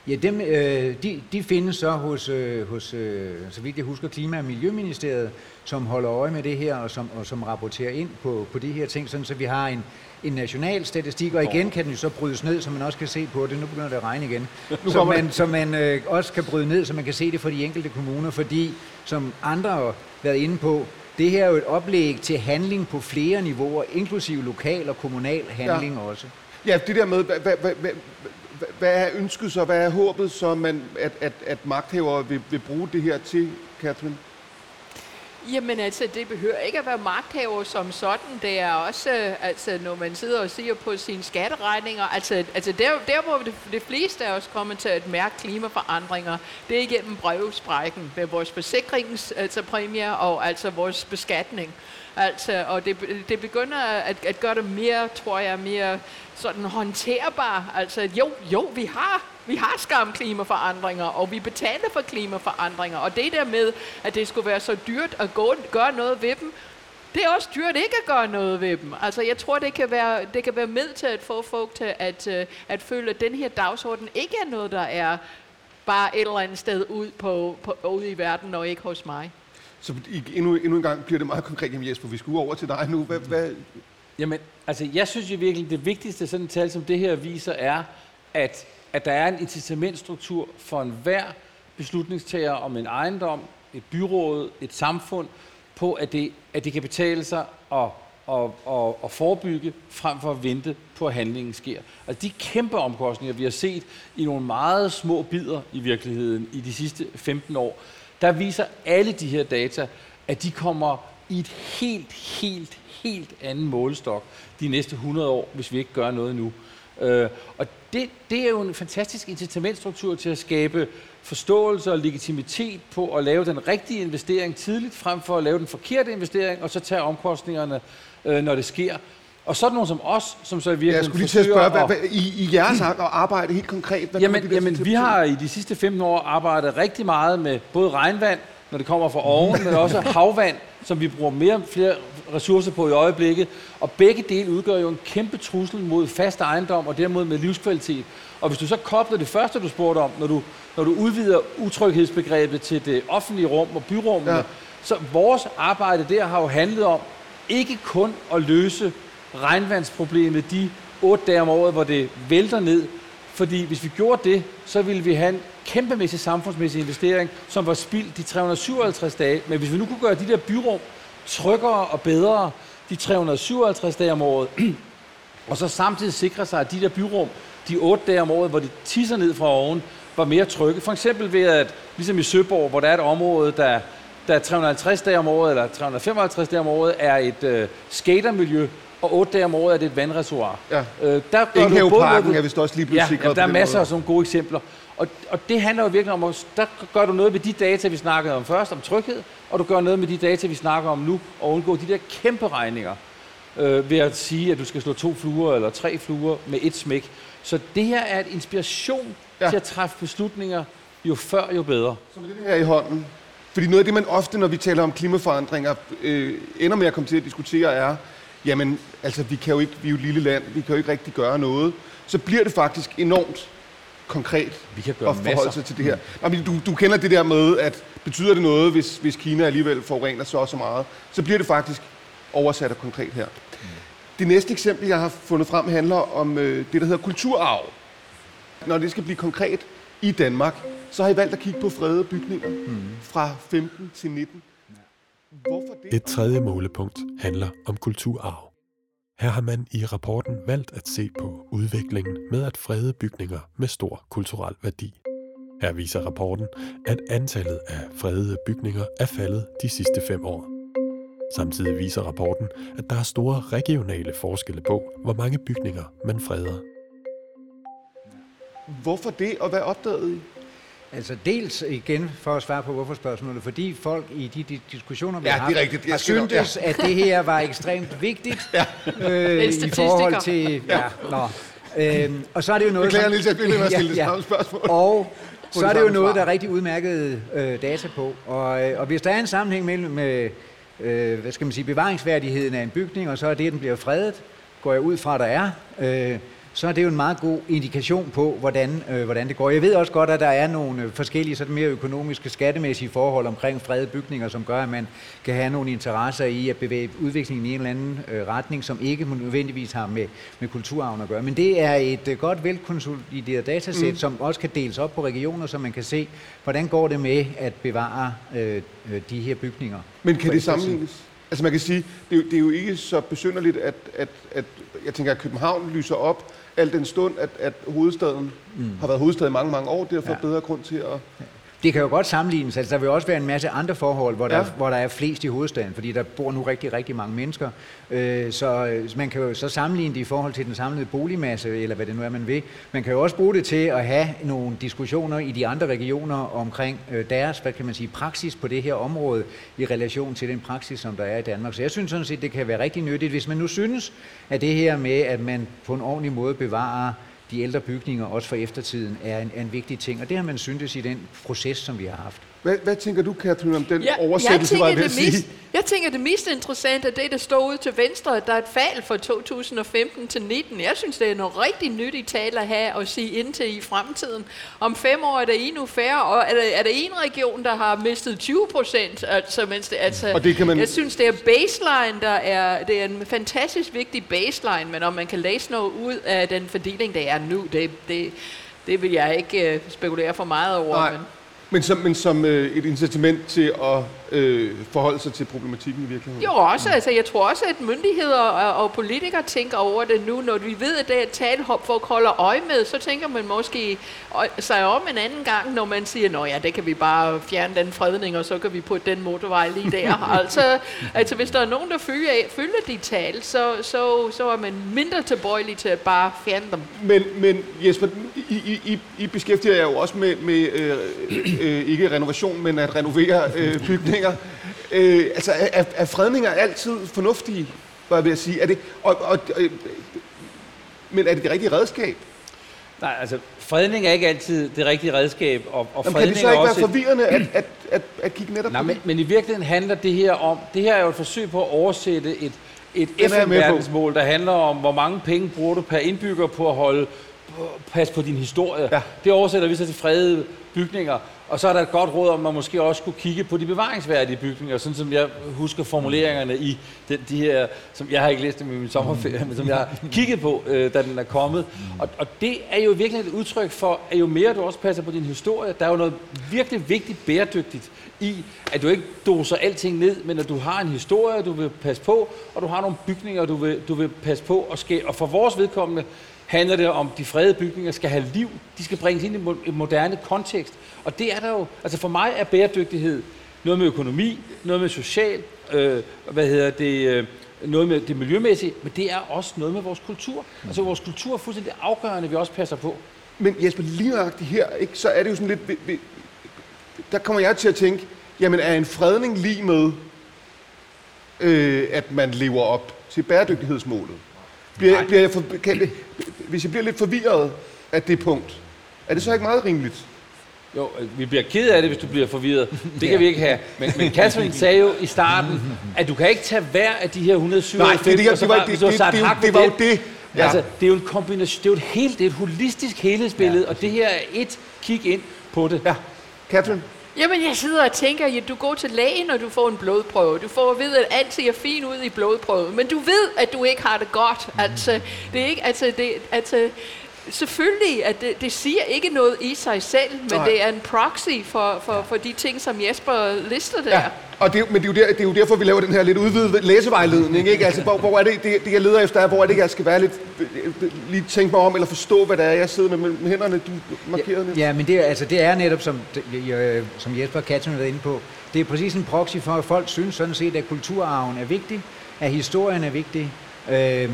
Ja, dem, øh, de, de findes så hos, øh, hos øh, så vidt jeg husker, Klima- og Miljøministeriet, som holder øje med det her, og som, og som rapporterer ind på, på de her ting, sådan så vi har en, en national statistik, og igen kan den jo så brydes ned, så man også kan se på det. Nu begynder det at regne igen. så man, så man øh, også kan bryde ned, så man kan se det for de enkelte kommuner, fordi, som andre har været inde på, det her er jo et oplæg til handling på flere niveauer, inklusive lokal og kommunal handling ja. også. Ja, det der med, hvad, hvad, hvad, hvad, er ønsket så, hvad er håbet så, man, at, at, at magthavere vil, vil bruge det her til, Catherine? Jamen altså, det behøver ikke at være magthaver som sådan. Det er også, øh, altså, når man sidder og siger på sine skatteregninger, altså, altså der, der hvor det, det fleste af os kommer til at mærke klimaforandringer, det er igennem brevsprækken med vores forsikrings, altså præmier og altså vores beskatning. Altså, og det, det begynder at, at gøre det mere, tror jeg, mere sådan håndterbar. Altså, jo, jo, vi har, vi har skam klimaforandringer, og vi betaler for klimaforandringer. Og det der med, at det skulle være så dyrt at gå, gøre noget ved dem, det er også dyrt ikke at gøre noget ved dem. Altså, jeg tror, det kan være, det kan være med til at få folk til at, øh, at føle, at den her dagsorden ikke er noget, der er bare et eller andet sted ud på, på, ude i verden, og ikke hos mig. Så endnu, endnu en gang bliver det meget konkret. Jamen Jesper, vi skal over til dig nu. Hvad, hvad, Jamen, altså jeg synes jo virkelig, det vigtigste sådan et tal som det her viser er, at, at der er en incitamentstruktur for enhver beslutningstager om en ejendom, et byråd, et samfund, på at det, at det kan betale sig at, at, at, at forebygge, frem for at vente på, at handlingen sker. Altså de kæmpe omkostninger, vi har set i nogle meget små bidder i virkeligheden i de sidste 15 år, der viser alle de her data, at de kommer i et helt, helt, helt anden målestok de næste 100 år, hvis vi ikke gør noget nu. Øh, og det, det er jo en fantastisk incitamentstruktur til at skabe forståelse og legitimitet på at lave den rigtige investering tidligt, frem for at lave den forkerte investering, og så tage omkostningerne, øh, når det sker. Og sådan nogen som os, som så i virkeligheden Jeg skulle lige til at spørge, hvad, hvad, i, i jeres arbejde helt konkret, hvad Jamen, de der jamen vi har i de sidste 15 år arbejdet rigtig meget med både regnvand, når det kommer fra oven, men også havvand, som vi bruger mere flere ressourcer på i øjeblikket. Og begge dele udgør jo en kæmpe trussel mod fast ejendom og dermed med livskvalitet. Og hvis du så kobler det første, du spurgte om, når du, når du udvider utryghedsbegrebet til det offentlige rum og byrummene, Ja. så vores arbejde der har jo handlet om ikke kun at løse regnvandsproblemet de otte dage om året, hvor det vælter ned. Fordi hvis vi gjorde det, så ville vi have en kæmpemæssig samfundsmæssig investering, som var spildt de 357 dage. Men hvis vi nu kunne gøre de der byrum tryggere og bedre de 357 dage om året, og så samtidig sikre sig, at de der byrum, de otte dage om året, hvor de tisser ned fra oven, var mere trygge. For eksempel ved at, ligesom i Søborg, hvor der er et område, der, der 350 dage om året, eller 355 dage om året, er et øh, skatermiljø, og otte dage om året er det et vandreservoir. Ja. Øh, der gør du Enghaveparken både- er vist også lige blevet Ja, sikret jamen, der er masser af sådan gode eksempler. Og, og det handler jo virkelig om, at der gør du noget med de data, vi snakkede om først, om tryghed, og du gør noget med de data, vi snakker om nu, og undgå de der kæmpe regninger øh, ved at sige, at du skal slå to fluer eller tre fluer med et smæk. Så det her er et inspiration Ja. til at træffe beslutninger, jo før, jo bedre. Med det her i hånden. Fordi noget af det, man ofte, når vi taler om klimaforandringer, øh, ender med at komme til at diskutere, er, jamen, altså, vi, kan jo ikke, vi er jo et lille land, vi kan jo ikke rigtig gøre noget. Så bliver det faktisk enormt konkret Vi kan gøre at forholde masser. sig til det her. Nå, men du, du kender det der med, at betyder det noget, hvis, hvis Kina alligevel forurener så og så meget, så bliver det faktisk oversat og konkret her. Det næste eksempel, jeg har fundet frem, handler om øh, det, der hedder kulturarv. Når det skal blive konkret i Danmark, så har I valgt at kigge på fredede bygninger fra 15 til 19. Hvorfor det? Et tredje målepunkt handler om kulturarv. Her har man i rapporten valgt at se på udviklingen med at frede bygninger med stor kulturel værdi. Her viser rapporten, at antallet af fredede bygninger er faldet de sidste fem år. Samtidig viser rapporten, at der er store regionale forskelle på, hvor mange bygninger man freder. Hvorfor det, og hvad opdagede I? Altså dels igen for at svare på hvorfor spørgsmålet, fordi folk i de, de diskussioner, vi Ja, har haft, rigtigt. Har syntes, at det her var ekstremt vigtigt ja. øh, i forhold til... Ja, nå. Øhm, og så er det jo noget... Beklager, Niels, jeg bliver ved med at stille det samme spørgsmål. Og så er det jo noget, der er rigtig udmærket øh, data på. Og, øh, og hvis der er en sammenhæng mellem øh, øh, hvad skal man sige, bevaringsværdigheden af en bygning, og så er det, at den bliver fredet, går jeg ud fra, der er, øh, så er det jo en meget god indikation på, hvordan, øh, hvordan det går. Jeg ved også godt, at der er nogle øh, forskellige sådan mere økonomiske, skattemæssige forhold omkring fredede bygninger, som gør, at man kan have nogle interesser i at bevæge udviklingen i en eller anden øh, retning, som ikke nødvendigvis har med, med kulturarven at gøre. Men det er et øh, godt velkonsolideret datasæt, mm. som også kan deles op på regioner, så man kan se, hvordan går det med at bevare øh, øh, de her bygninger. Men kan det sammenlignes? Altså man kan sige, det er, jo, det er jo ikke så besynderligt, at, at, at jeg tænker, at København lyser op, al den stund, at, at hovedstaden mm. har været hovedstad i mange, mange år, derfor ja. Ja. bedre grund til at... Det kan jo godt sammenlignes. Altså, der vil også være en masse andre forhold, hvor der, Ja. hvor der er flest i hovedstaden, fordi der bor nu rigtig, rigtig mange mennesker. Øh, så øh, man kan jo så sammenligne det i forhold til den samlede boligmasse, eller hvad det nu er, man vil. Man kan jo også bruge det til at have nogle diskussioner i de andre regioner omkring øh, deres, hvad kan man sige, praksis på det her område i relation til den praksis, som der er i Danmark. Så jeg synes sådan set, det kan være rigtig nyttigt, hvis man nu synes, at det her med, at man på en ordentlig måde bevarer de ældre bygninger, også for eftertiden, er en, er en vigtig ting. Og det har man syntes i den proces, som vi har haft. Hvad, hvad tænker du, Catherine, om den Ja, oversættelse, jeg var tænker, jeg ved det at mest, sige? jeg tænker, det mest interessante er det, der står ude til venstre, at der er et fald fra 2015 til 19. Jeg synes, det er noget rigtig nyttigt tale at have og sige indtil i fremtiden. Om fem år er der endnu færre, og er der, er der en region, der har mistet 20 procent. Altså, mens det, altså, Og det kan man- Jeg synes, det er baseline, der er, det er en fantastisk vigtig baseline, men om man kan læse noget ud af den fordeling, der er nu, det, det, det vil jeg ikke uh, spekulere for meget over. Nej. Men, Men som, men som øh, et incitament til at øh, forholde sig til problematikken i virkeligheden. Jo, også. Altså, jeg tror også, at myndigheder og, og politikere tænker over det nu. Når vi ved, at det er et talhop, folk holder øje med, så tænker man måske sig om en anden gang, når man siger, nå ja, det kan vi bare fjerne den fredning, og så kan vi putte den motorvej lige der. altså, altså, hvis der er nogen, der følger, følger de tal, så, så, så er man mindre tilbøjelig til at bare fjerne dem. Men, men Jesper, I, I, I, I beskæftiger jer jo også med, med øh, øh, ikke renovation, men at renovere øh, bygninger. Øh, altså, er, er fredninger altid fornuftige, var jeg ved at sige? Er det, og, og, øh, men er det det rigtige redskab? Nej, altså fredning er ikke altid det rigtige redskab, og, og Jamen, kan det så ikke være forvirrende at, at, at, at kigge netop Nej, på men, men i virkeligheden handler det her om, det her er jo et forsøg på at oversætte et, et FN-verdensmål, der handler om, hvor mange penge bruger du per indbygger på at holde pas på din historie. Ja. Det oversætter vi så til fredede bygninger. Og så er der et godt råd om, at man måske også skulle kigge på de bevaringsværdige bygninger, sådan som jeg husker formuleringerne i den, de her, som jeg har ikke læst dem i min sommerferie, men som jeg har kigget på, øh, da den er kommet. Og, og det er jo virkelig et udtryk for, at jo mere du også passer på din historie, der er jo noget virkelig vigtigt bæredygtigt i, at du ikke doser alting ned, men at du har en historie, du vil passe på, og du har nogle bygninger, du vil, du vil passe på. Og, ske, og for vores vedkommende, handler det om, at de fredede bygninger skal have liv. De skal bringes ind i en moderne kontekst. Og det er der jo, altså for mig er bæredygtighed noget med økonomi, noget med social, øh, hvad hedder det, øh, noget med det miljømæssige, men det er også noget med vores kultur. Altså vores kultur er fuldstændig afgørende, vi også passer på. Men Jesper, lige nøjagtigt her, ikke, så er det jo sådan lidt... Der kommer jeg til at tænke, jamen er en fredning lige med, øh, at man lever op til bæredygtighedsmålet? Bliver, bliver jeg for, kan hvis jeg bliver lidt forvirret af det punkt, er det så ikke meget rimeligt? Jo, vi bliver ked af det, hvis du bliver forvirret. Det kan vi ikke have. Men, men Catherine sagde jo i starten, at du kan ikke tage hver af de her 197, Nej, det, det, det, det, var, det, det, det, det var jo det. Ja. Altså, det er jo en kombination, det er jo et helt, det er et holistisk helhedsbillede, ja. og det her er et kig ind på det. Ja. Catherine? Jamen, jeg sidder og tænker, at du går til lægen, og du får en blodprøve. Du får at vide, at alt ser fint ud i blodprøven, men du ved, at du ikke har det godt. Altså, det er ikke, altså, det, altså, selvfølgelig, at det, det siger ikke noget i sig selv, men Nej. det er en proxy for, for, for de ting, som Jesper lister der. Ja. Og det, men det er, jo der, det er jo derfor, vi laver den her lidt udvidede læsevejledning. Ikke? Altså, hvor, hvor er det, det, det, jeg leder efter, er, hvor er det, jeg skal være lidt, lige tænke mig om, eller forstå, hvad det er, jeg sidder med, med hænderne, du markerede ja, ja, men det, altså, det er netop, som, som Jesper Katzen har været inde på, det er præcis en proxy for, at folk synes sådan set, at kulturarven er vigtig, at historien er vigtig. Øh,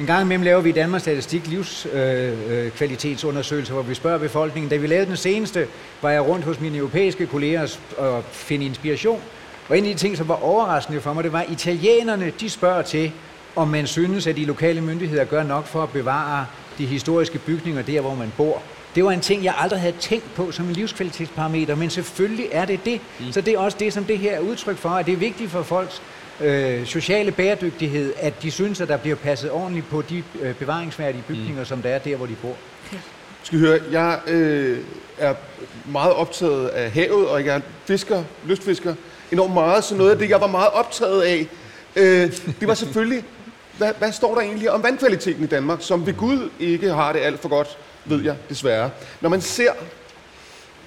en gang imellem laver vi i Danmarks Statistik livskvalitetsundersøgelser, øh, hvor vi spørger befolkningen. Da vi lavede den seneste, var jeg rundt hos mine europæiske kolleger og finde inspiration. Og en af de ting, som var overraskende for mig, det var, at italienerne de spørger til, om man synes, at de lokale myndigheder gør nok for at bevare de historiske bygninger der, hvor man bor. Det var en ting, jeg aldrig havde tænkt på som en livskvalitetsparameter, men selvfølgelig er det det. Mm. Så det er også det, som det her er udtryk for, at det er vigtigt for folks øh, sociale bæredygtighed, at de synes, at der bliver passet ordentligt på de øh, bevaringsværdige bygninger, mm. som der er der, hvor de bor. Ja. Skal høre, jeg øh, er meget optaget af havet, og jeg er fisker, lystfisker, enormt meget. Så noget af det, jeg var meget optaget af, øh, det var selvfølgelig, hvad, hvad står der egentlig om vandkvaliteten i Danmark, som ved Gud ikke har det alt for godt, ved jeg desværre. Når man ser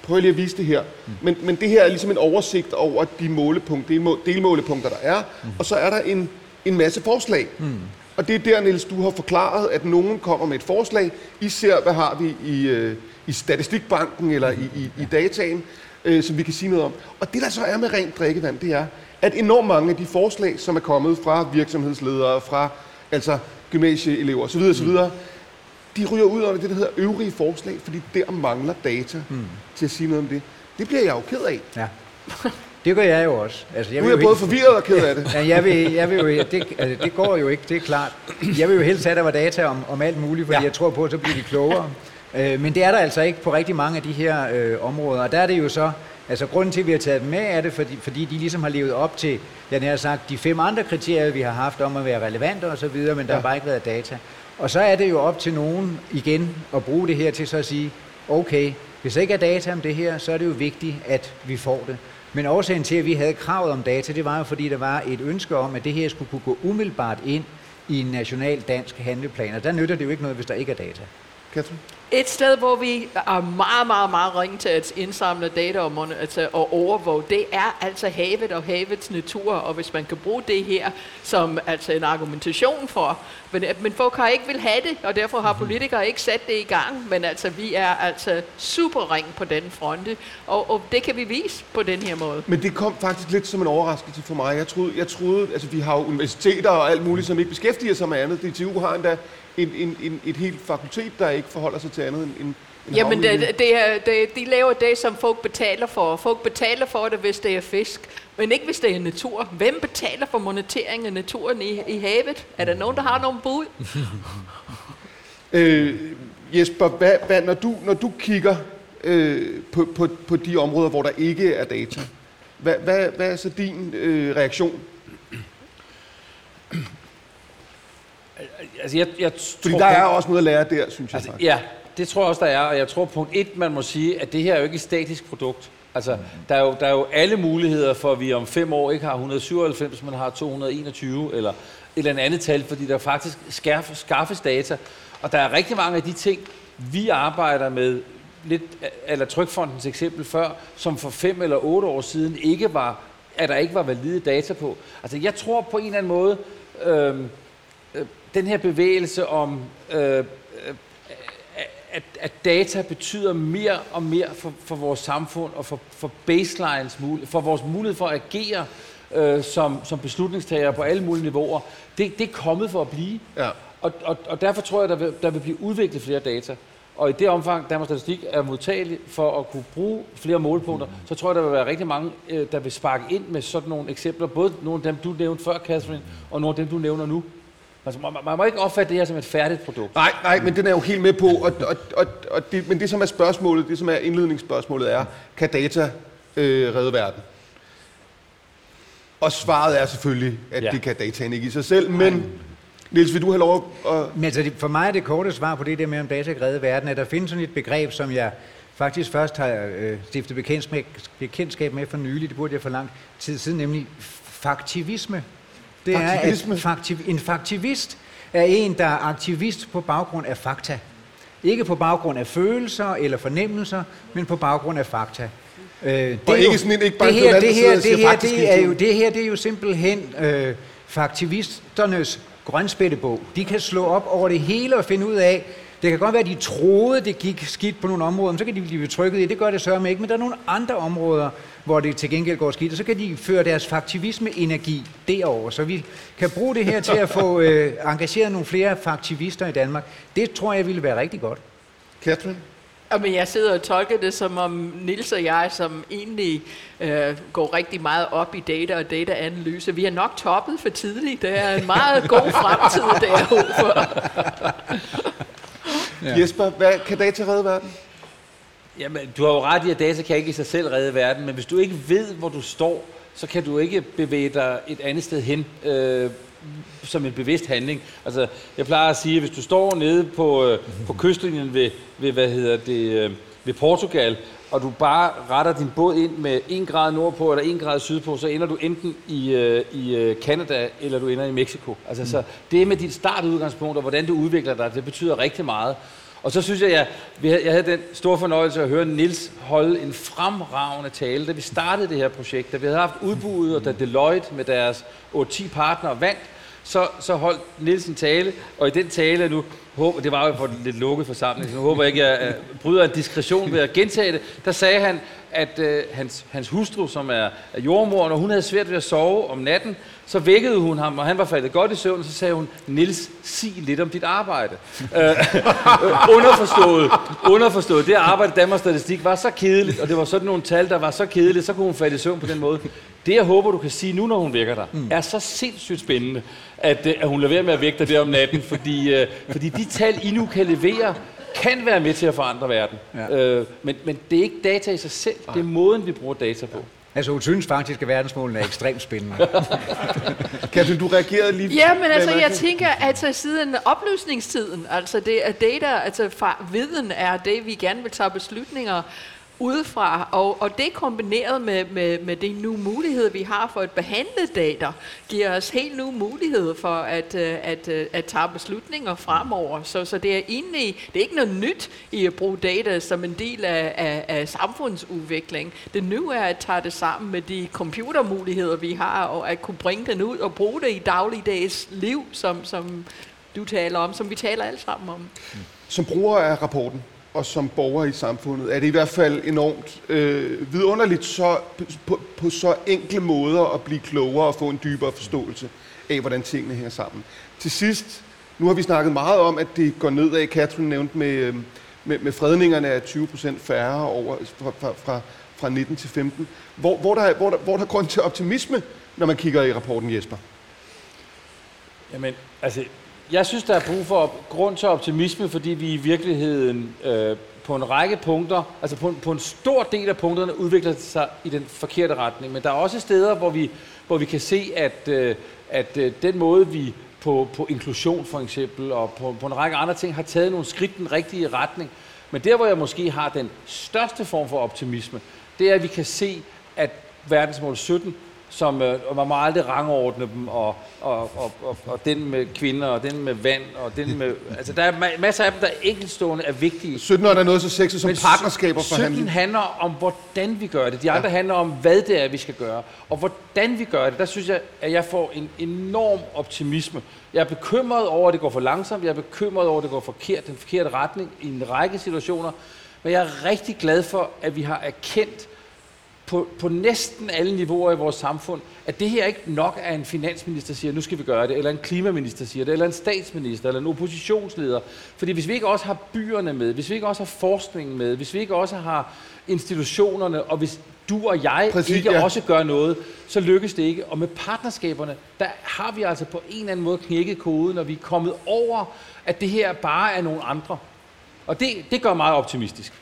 prøver lige at vise det her. Men, men det her er ligesom en oversigt over de målepunkter, de delmålepunkter, der er. Mm. Og så er der en, en masse forslag. Mm. Og det er der, Niels, du har forklaret, at nogen kommer med et forslag. I ser, hvad har vi i, øh, i statistikbanken eller i, i, i dataen, øh, som vi kan sige noget om. Og det, der så er med rent drikkevand, det er, at enormt mange af de forslag, som er kommet fra virksomhedsledere, fra altså gymnasieelever osv., osv., de ryger ud over det, der hedder øvrige forslag, fordi der mangler data mm. til at sige noget om det. Det bliver jeg jo ked af. Ja. Det gør jeg jo også. Altså, jeg nu er jeg både helt... forvirret og ked af det. ja, jeg vil, jeg vil jo, det, altså, det går jo ikke, det er klart. Jeg vil jo helst have, at der var data om, om alt muligt, fordi ja. jeg tror på, at så bliver de klogere. Øh, men det er der altså ikke på rigtig mange af de her øh, områder. Og der er det jo så, altså grunden til, at vi har taget dem med, er det, fordi, fordi de ligesom har levet op til, jeg har sagt, de fem andre kriterier, vi har haft om at være relevante osv., men der ja. har bare ikke været data. Og så er det jo op til nogen igen at bruge det her til så at sige, okay, hvis der ikke er data om det her, så er det jo vigtigt, at vi får det. Men årsagen til, at vi havde kravet om data, det var jo fordi, der var et ønske om, at det her skulle kunne gå umiddelbart ind i en national dansk handleplan. Og der nytter det jo ikke noget, hvis der ikke er data. Katrin? Et sted, hvor vi er meget, meget, meget ringe til at indsamle data og, altså, og overvåge, det er altså havet og havets natur, og hvis man kan bruge det her som altså en argumentation for, men, men folk har ikke vil have det, og derfor har politikere ikke sat det i gang, men altså vi er altså super ring på den fronte, og, og det kan vi vise på den her måde. Men det kom faktisk lidt som en overraskelse for mig. Jeg troede, jeg troede altså vi har jo universiteter og alt muligt, som ikke beskæftiger sig med andet. DTU har endda en, en, en, et helt fakultet, der ikke forholder sig til andet end, end Jamen, det, det det, de laver det, som folk betaler for. Folk betaler for det, hvis det er fisk, men ikke hvis det er natur. Hvem betaler for monetering af naturen i, i havet? Er der nogen, der har nogle bud? øh, Jesper, hvad, hvad, når, du, når du kigger øh, på, på, på de områder, hvor der ikke er data, hvad, hvad, hvad er så din øh, reaktion? Altså, jeg, jeg Fordi tror, der er også noget at lære der, synes jeg altså, faktisk. Ja, det tror jeg også, der er. Og jeg tror punkt et, man må sige, at det her er jo ikke et statisk produkt. Altså, mm. der, er jo, der er jo alle muligheder for, at vi om fem år ikke har 197, men har 221, eller et eller andet tal, fordi der faktisk skaffes, skaffes data. Og der er rigtig mange af de ting, vi arbejder med, lidt eller Trykfondens eksempel før, som for fem eller otte år siden ikke var, at der ikke var valide data på. Altså, jeg tror på en eller anden måde, øh, den her bevægelse om øh, at, at data betyder mere og mere for, for vores samfund og for, for baselines, for vores mulighed for at agere øh, som, som beslutningstagere på alle mulige niveauer, det, det er kommet for at blive. Ja. Og, og, og derfor tror jeg, der vil, der vil blive udviklet flere data. Og i det omfang, Danmarks Statistik er modtagelig for at kunne bruge flere målpunkter, mm. så tror jeg, der vil være rigtig mange, øh, der vil sparke ind med sådan nogle eksempler. Både nogle af dem, du nævnte før, Catherine, og nogle af dem, du nævner nu. Altså, man, man må ikke opfatte det her som et færdigt produkt. Nej, nej, men den er jo helt med på. Og, og, og, og det, men det, som er spørgsmålet, det som er indledningsspørgsmålet er, kan data øh, redde verden? Og svaret er selvfølgelig, at ja. det kan dataen ikke i sig selv, men... Niels, vil du have lov at... Men altså, for mig er det korte svar på det der med, om data kan redde verden, at der findes sådan et begreb, som jeg faktisk først har øh, stiftet bekendtskab med for nylig, det burde jeg for lang tid siden, nemlig faktivisme. Det er, at faktiv, en faktivist er en, der er aktivist på baggrund af fakta. Ikke på baggrund af følelser eller fornemmelser, men på baggrund af fakta. Øh, det og ikke jo, sådan en, ikke bare det her, det her, det her, det er jo, det her, det er jo simpelthen øh, faktivisternes grønspættebog. De kan slå op over det hele og finde ud af, det kan godt være, at de troede, det gik skidt på nogle områder, men så kan de blive trykket i. Det gør det sørme ikke, men der er nogle andre områder, hvor det til gengæld går skidt, og så kan de føre deres faktivisme-energi derover. Så vi kan bruge det her til at få øh, engageret nogle flere faktivister i Danmark. Det tror jeg ville være rigtig godt. Catherine? Jamen, jeg sidder og tolker det som om Nils og jeg, som egentlig øh, går rigtig meget op i data og dataanalyse, vi er nok toppet for tidligt. Det er en meget god fremtid derude for. ja. Jesper, hvad kan data redde verden? Jamen, du har jo ret i, at data kan ikke i sig selv redde verden, men hvis du ikke ved, hvor du står, så kan du ikke bevæge dig et andet sted hen øh, som en bevidst handling. Altså, jeg plejer at sige, at hvis du står nede på, øh, på kystlinjen ved, ved, hvad hedder det, øh, ved Portugal, og du bare retter din båd ind med 1 grad nordpå eller 1 grad sydpå, så ender du enten i, øh, i øh, Canada, eller du ender i Mexico. Altså, mm. så det med dit startudgangspunkt, og hvordan du udvikler dig, det betyder rigtig meget. Og så synes jeg, jeg, jeg havde den store fornøjelse at høre Nils holde en fremragende tale, da vi startede det her projekt. Da vi havde haft udbuddet, og da Deloitte med deres 8-10 partnere vandt, så, så holdt Nils en tale, og i den tale nu, håber, det var jo på en lidt lukket forsamling, så nu håber jeg ikke, at jeg bryder en diskretion ved at gentage det, der sagde han, at øh, hans, hans hustru, som er, er jordmor, når hun havde svært ved at sove om natten, så vækkede hun ham, og han var faldet godt i søvn, og så sagde hun, Nils, sig lidt om dit arbejde. øh, underforstået, underforstået. Det arbejde Danmarks Statistik var så kedeligt, og det var sådan nogle tal, der var så kedeligt, så kunne hun falde i søvn på den måde. Det, jeg håber, du kan sige nu, når hun vækker dig, mm. er så sindssygt spændende, at, øh, at hun lader være med at vække dig der om natten, fordi, øh, fordi de tal, I nu kan levere, kan være med til at forandre verden. Ja. Øh, men, men det er ikke data i sig selv, det er måden, vi bruger data på. Altså hun synes faktisk, at verdensmålene er ekstremt spændende. kan du, du reagere lige? Ja, men altså jeg tænker, at altså, siden oplysningstiden, altså det er data, altså fra, viden er det, vi gerne vil tage beslutninger udefra, og, og det kombineret med, med, med de nye muligheder, vi har for at behandle data, giver os helt nye muligheder for at, øh, at, at, at tage beslutninger fremover. Så, så det er egentlig, det er ikke noget nyt i at bruge data som en del af, af, af samfundsudvikling. Det nye er at tage det sammen med de computermuligheder, vi har, og at kunne bringe den ud og bruge det i dagligdags liv, som, som du taler om, som vi taler alle sammen om. Mm. Som bruger af rapporten, og som borger i samfundet, er det i hvert fald enormt øh, vidunderligt så, på, på så enkle måder at blive klogere og få en dybere forståelse af, hvordan tingene hænger sammen. Til sidst, nu har vi snakket meget om, at det går nedad. Catherine nævnte med, øh, med, med fredningerne af 20 procent færre over, fra, fra, fra, fra 19 til 15. Hvor, hvor, der, hvor, der, hvor der er grund til optimisme, når man kigger i rapporten, Jesper? Jamen, altså, jeg synes, der er brug for grund til optimisme, fordi vi i virkeligheden øh, på en række punkter, altså på en, på en stor del af punkterne, udvikler sig i den forkerte retning. Men der er også steder, hvor vi, hvor vi kan se, at, øh, at øh, den måde, vi på, på inklusion for eksempel, og på, på en række andre ting, har taget nogle skridt i den rigtige retning. Men der, hvor jeg måske har den største form for optimisme, det er, at vi kan se, at verdensmål 17 som øh, og man må aldrig rangordne dem, og, og, og, og, og den med kvinder, og den med vand, og den med... Altså, der er ma- masser af dem, der er enkeltstående er vigtige. 17 er der noget så sexet som Men partnerskaber for 17 handling. handler om, hvordan vi gør det. De andre ja. handler om, hvad det er, vi skal gøre. Og hvordan vi gør det, der synes jeg, at jeg får en enorm optimisme. Jeg er bekymret over, at det går for langsomt. Jeg er bekymret over, at det går forkert, den forkerte retning i en række situationer. Men jeg er rigtig glad for, at vi har erkendt, på, på næsten alle niveauer i vores samfund, at det her ikke nok er en finansminister siger, nu skal vi gøre det, eller en klimaminister siger det, eller en statsminister, eller en oppositionsleder. Fordi hvis vi ikke også har byerne med, hvis vi ikke også har forskningen med, hvis vi ikke også har institutionerne, og hvis du og jeg Præcis, ikke ja. også gør noget, så lykkes det ikke. Og med partnerskaberne, der har vi altså på en eller anden måde knækket koden, når vi er kommet over, at det her bare er nogle andre. Og det, det gør mig meget optimistisk.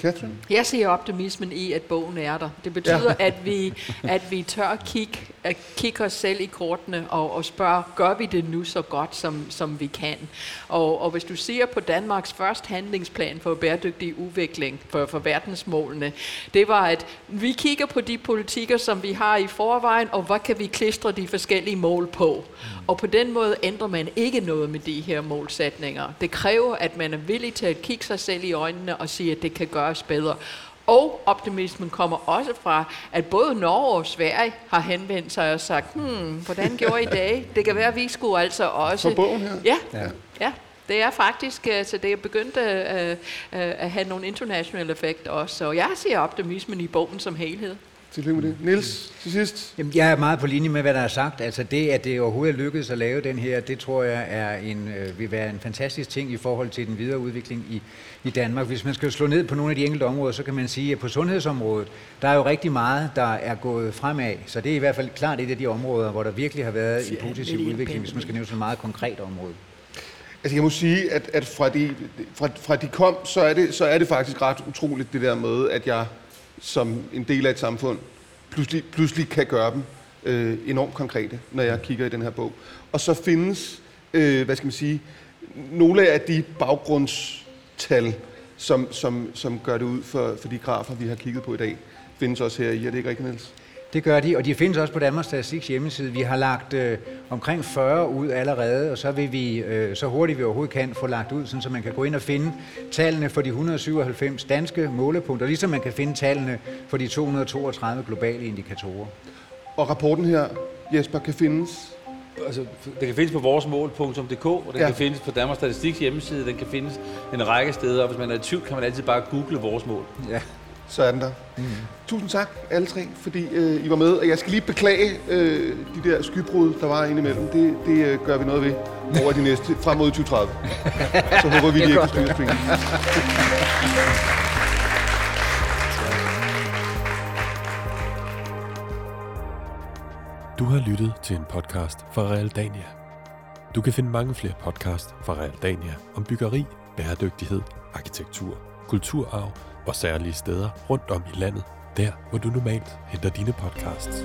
Catherine? Jeg ser optimismen i, at bogen er der. Det betyder, ja. at, vi, at vi tør kigge, at kigge os selv i kortene og, og spørge, gør vi det nu så godt, som, som vi kan? Og, og hvis du ser på Danmarks første handlingsplan for bæredygtig udvikling for, for verdensmålene, det var, at vi kigger på de politikker, som vi har i forvejen, og hvad kan vi klistre de forskellige mål på? Og på den måde ændrer man ikke noget med de her målsætninger. Det kræver, at man er villig til at kigge sig selv i øjnene og sige, at det kan gøres bedre. Og optimismen kommer også fra, at både Norge og Sverige har henvendt sig og sagt, hmm, hvordan gjorde I det? Det kan være, at vi skulle altså også... For bogen her? Ja, ja. ja. Det er faktisk, øh, så det er begyndt at, øh, at have nogle internationale effekter også. Så jeg ser optimismen i bogen som helhed. Tillykke med det. Niels, til sidst. Jamen, jeg er meget på linje med, hvad der er sagt. Altså det, at det overhovedet er lykkedes at lave den her, det tror jeg er en, øh, vil være en fantastisk ting i forhold til den videre udvikling i, i Danmark. Hvis man skal slå ned på nogle af de enkelte områder, så kan man sige, at på sundhedsområdet, der er jo rigtig meget, der er gået fremad. Så det er i hvert fald klart et af de områder, hvor der virkelig har været en positiv udvikling, hvis man skal nævne sådan et meget konkret område. Altså jeg må sige, at, at fra, de, fra, fra de kom, så er, det, så er det faktisk ret utroligt det der med, at jeg som en del af et samfund pludselig, pludselig kan gøre dem øh, enormt konkrete, når jeg kigger i den her bog. Og så findes, øh, hvad skal man sige, nogle af de baggrundstal, som, som, som gør det ud for, for de grafer, vi har kigget på i dag, findes også her i. Er det ikke rigtigt, Niels? Det gør de, og de findes også på Danmarks Statistiks hjemmeside. Vi har lagt øh, omkring 40 ud allerede, og så vil vi øh, så hurtigt vi overhovedet kan få lagt ud, sådan, så man kan gå ind og finde tallene for de 197 danske målepunkter, ligesom man kan finde tallene for de 232 globale indikatorer. Og rapporten her, Jesper, kan findes Altså, det kan findes på voresmål.dk, og den ja. kan findes på Danmarks Statistiks hjemmeside, den kan findes en række steder, og hvis man er i tvivl, kan man altid bare google vores mål. Ja. Så er den der. Mm. Tusind tak alle tre, fordi øh, I var med. Og jeg skal lige beklage øh, de der skybrud, der var indimellem. Det, det øh, gør vi noget ved over de næste, frem mod 2030. Så håber vi, de ikke kan styre springen. Du har lyttet til en podcast fra Realdania. Du kan finde mange flere podcasts fra Realdania om byggeri, bæredygtighed, arkitektur, kulturarv og særlige steder rundt om i landet, der hvor du normalt henter dine podcasts.